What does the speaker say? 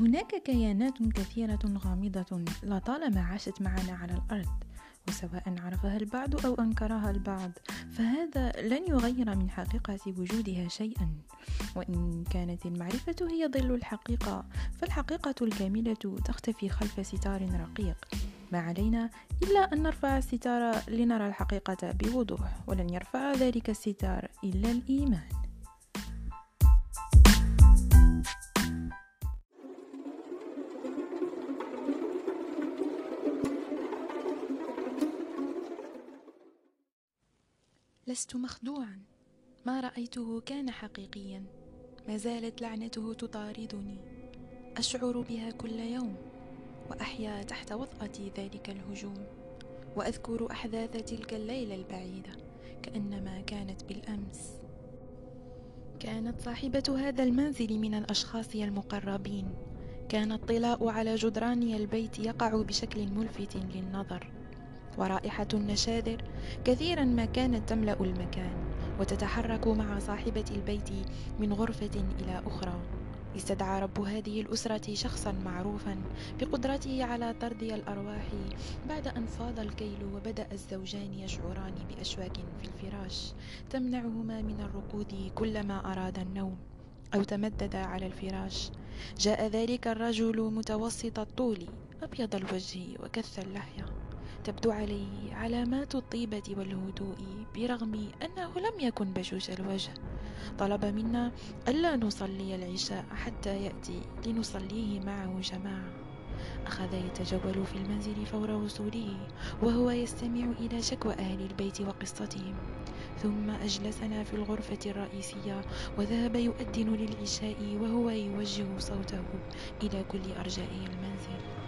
هناك كيانات كثيرة غامضة لطالما عاشت معنا على الأرض وسواء عرفها البعض أو أنكرها البعض فهذا لن يغير من حقيقة وجودها شيئا. وإن كانت المعرفة هي ظل الحقيقة فالحقيقة الكاملة تختفي خلف ستار رقيق. ما علينا إلا أن نرفع الستار لنرى الحقيقة بوضوح ولن يرفع ذلك الستار إلا الإيمان. لست مخدوعا. ما رأيته كان حقيقيا. ما زالت لعنته تطاردني. أشعر بها كل يوم وأحيا تحت وطاه ذلك الهجوم. وأذكر أحداث تلك الليلة البعيدة كأنما كانت بالأمس. كانت صاحبة هذا المنزل من الأشخاص المقربين. كان الطلاء على جدران البيت يقع بشكل ملفت للنظر. ورائحة النشادر كثيرا ما كانت تملأ المكان وتتحرك مع صاحبة البيت من غرفة إلى أخرى. استدعى رب هذه الأسرة شخصا معروفا بقدرته على طرد الأرواح بعد أن فاض الكيل وبدأ الزوجان يشعران بأشواك في الفراش تمنعهما من الركود كلما أراد النوم أو تمددا على الفراش. جاء ذلك الرجل متوسط الطول أبيض الوجه وكث اللحية. تبدو عليه علامات الطيبة والهدوء برغم أنه لم يكن بشوش الوجه. طلب منا ألا نصلي العشاء حتى يأتي لنصليه معه جماعة. أخذ يتجول في المنزل فور وصوله وهو يستمع إلى شكوى أهل البيت وقصتهم. ثم أجلسنا في الغرفة الرئيسية وذهب يؤذن للعشاء وهو يوجه صوته إلى كل أرجاء المنزل.